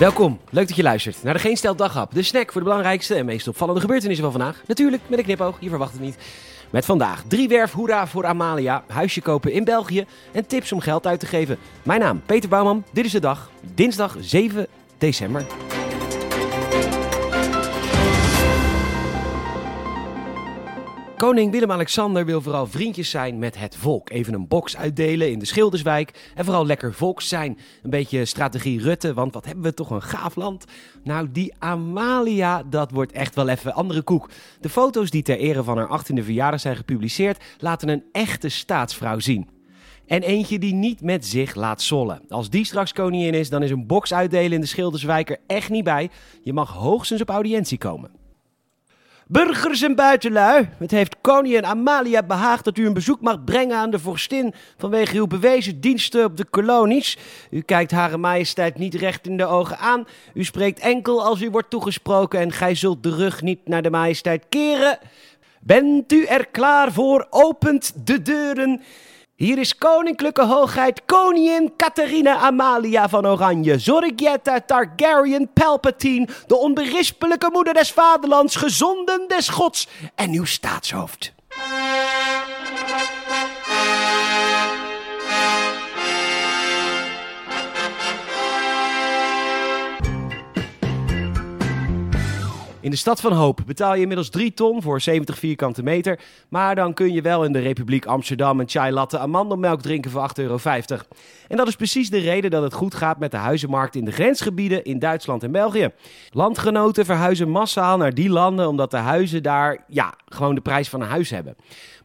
Welkom, leuk dat je luistert naar de Geen Stel Daghap. De snack voor de belangrijkste en meest opvallende gebeurtenissen van vandaag. Natuurlijk met een knipoog, je verwacht het niet. Met vandaag drie werf hoera voor Amalia, huisje kopen in België en tips om geld uit te geven. Mijn naam Peter Bouwman, dit is de dag, dinsdag 7 december. Koning Willem-Alexander wil vooral vriendjes zijn met het volk. Even een box uitdelen in de Schilderswijk. En vooral lekker volks zijn. Een beetje strategie Rutte, want wat hebben we toch een gaaf land. Nou, die Amalia, dat wordt echt wel even andere koek. De foto's die ter ere van haar 18e verjaardag zijn gepubliceerd... laten een echte staatsvrouw zien. En eentje die niet met zich laat zollen. Als die straks koningin is, dan is een box uitdelen in de Schilderswijk er echt niet bij. Je mag hoogstens op audiëntie komen. Burgers en buitenlui, het heeft koningin Amalia behaagd dat u een bezoek mag brengen aan de vorstin vanwege uw bewezen diensten op de kolonies. U kijkt Hare Majesteit niet recht in de ogen aan. U spreekt enkel als u wordt toegesproken en gij zult de rug niet naar de Majesteit keren. Bent u er klaar voor? Opent de deuren. Hier is koninklijke hoogheid koningin Catharina Amalia van Oranje, Zorgietta Targaryen Palpatine, de onberispelijke moeder des vaderlands, gezonden des gods en uw staatshoofd. In de stad van Hoop betaal je inmiddels 3 ton voor 70 vierkante meter. Maar dan kun je wel in de Republiek Amsterdam een chai latte amandelmelk drinken voor 8,50 euro. En dat is precies de reden dat het goed gaat met de huizenmarkt in de grensgebieden in Duitsland en België. Landgenoten verhuizen massaal naar die landen omdat de huizen daar ja, gewoon de prijs van een huis hebben.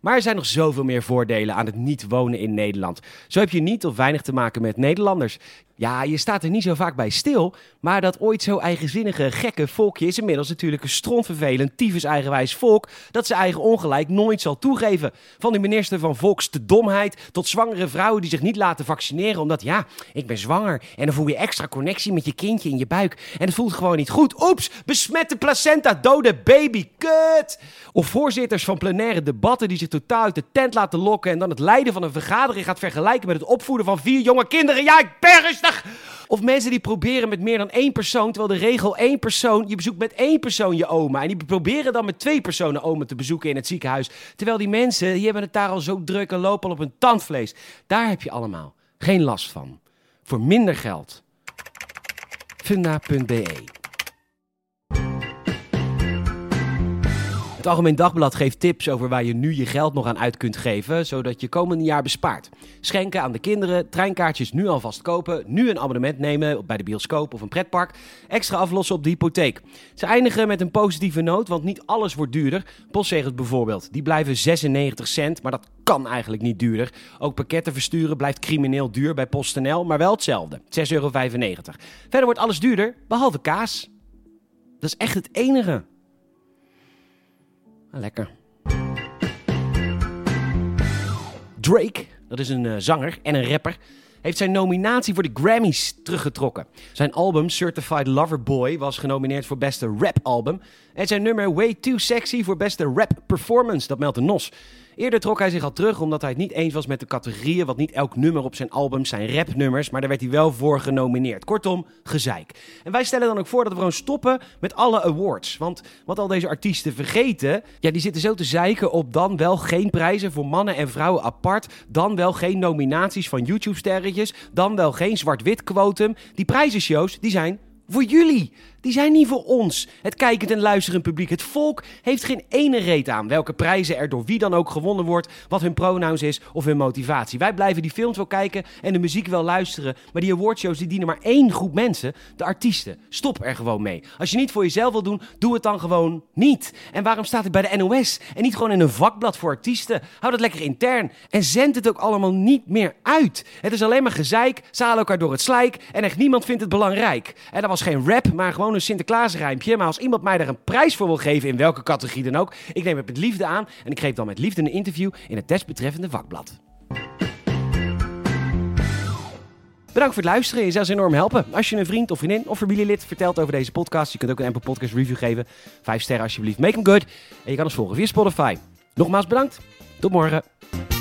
Maar er zijn nog zoveel meer voordelen aan het niet wonen in Nederland. Zo heb je niet of weinig te maken met Nederlanders. Ja, je staat er niet zo vaak bij stil, maar dat ooit zo eigenzinnige, gekke volkje is inmiddels natuurlijk een strontvervelend, tyfus eigenwijs volk dat zijn eigen ongelijk nooit zal toegeven. Van de minister van Volksdomheid tot zwangere vrouwen die zich niet laten vaccineren omdat, ja, ik ben zwanger en dan voel je extra connectie met je kindje in je buik en het voelt gewoon niet goed. Oeps, besmette placenta, dode baby, kut! Of voorzitters van plenaire debatten die zich totaal uit de tent laten lokken en dan het leiden van een vergadering gaat vergelijken met het opvoeden van vier jonge kinderen. Ja, ik ben rustig! Of mensen die proberen met meer dan één persoon, terwijl de regel één persoon, je bezoekt met één persoon je oma. En die proberen dan met twee personen oma te bezoeken in het ziekenhuis. Terwijl die mensen, die hebben het daar al zo druk en lopen al op hun tandvlees. Daar heb je allemaal geen last van. Voor minder geld. Funda.be Het Algemeen Dagblad geeft tips over waar je nu je geld nog aan uit kunt geven, zodat je komende jaar bespaart. Schenken aan de kinderen, treinkaartjes nu alvast kopen, nu een abonnement nemen bij de bioscoop of een pretpark, extra aflossen op de hypotheek. Ze eindigen met een positieve noot, want niet alles wordt duurder. Postzegels bijvoorbeeld, die blijven 96 cent, maar dat kan eigenlijk niet duurder. Ook pakketten versturen blijft crimineel duur bij PostNL, maar wel hetzelfde, 6,95 euro. Verder wordt alles duurder, behalve kaas. Dat is echt het enige. Lekker. Drake, dat is een uh, zanger en een rapper, heeft zijn nominatie voor de Grammys teruggetrokken. Zijn album Certified Lover Boy was genomineerd voor beste rap album. En zijn nummer Way Too Sexy voor beste rap performance, dat meldt de NOS. Eerder trok hij zich al terug omdat hij het niet eens was met de categorieën, want niet elk nummer op zijn album zijn rapnummers, maar daar werd hij wel voor genomineerd. Kortom, gezeik. En wij stellen dan ook voor dat we gewoon stoppen met alle awards. Want wat al deze artiesten vergeten, ja, die zitten zo te zeiken op dan wel geen prijzen voor mannen en vrouwen apart, dan wel geen nominaties van YouTube-sterretjes, dan wel geen zwart-wit quotum. Die prijzenshows, die zijn voor jullie. Die zijn niet voor ons, het kijkend en luisterend publiek. Het volk heeft geen ene reet aan welke prijzen er door wie dan ook gewonnen wordt, wat hun pronouns is of hun motivatie. Wij blijven die films wel kijken en de muziek wel luisteren, maar die awardshows die dienen maar één groep mensen, de artiesten. Stop er gewoon mee. Als je niet voor jezelf wil doen, doe het dan gewoon niet. En waarom staat het bij de NOS en niet gewoon in een vakblad voor artiesten? Houd het lekker intern en zend het ook allemaal niet meer uit. Het is alleen maar gezeik, ze halen elkaar door het slijk en echt niemand vindt het belangrijk. En was geen rap, maar gewoon een Sinterklaasrijmpje. Maar als iemand mij daar een prijs voor wil geven, in welke categorie dan ook, ik neem het met liefde aan en ik geef dan met liefde een interview in het desbetreffende vakblad. Bedankt voor het luisteren. Je zou enorm helpen. Als je een vriend of vriendin of familielid vertelt over deze podcast. Je kunt ook een Apple Podcast review geven. Vijf sterren alsjeblieft. Make them good. En je kan ons volgen via Spotify. Nogmaals bedankt. Tot morgen.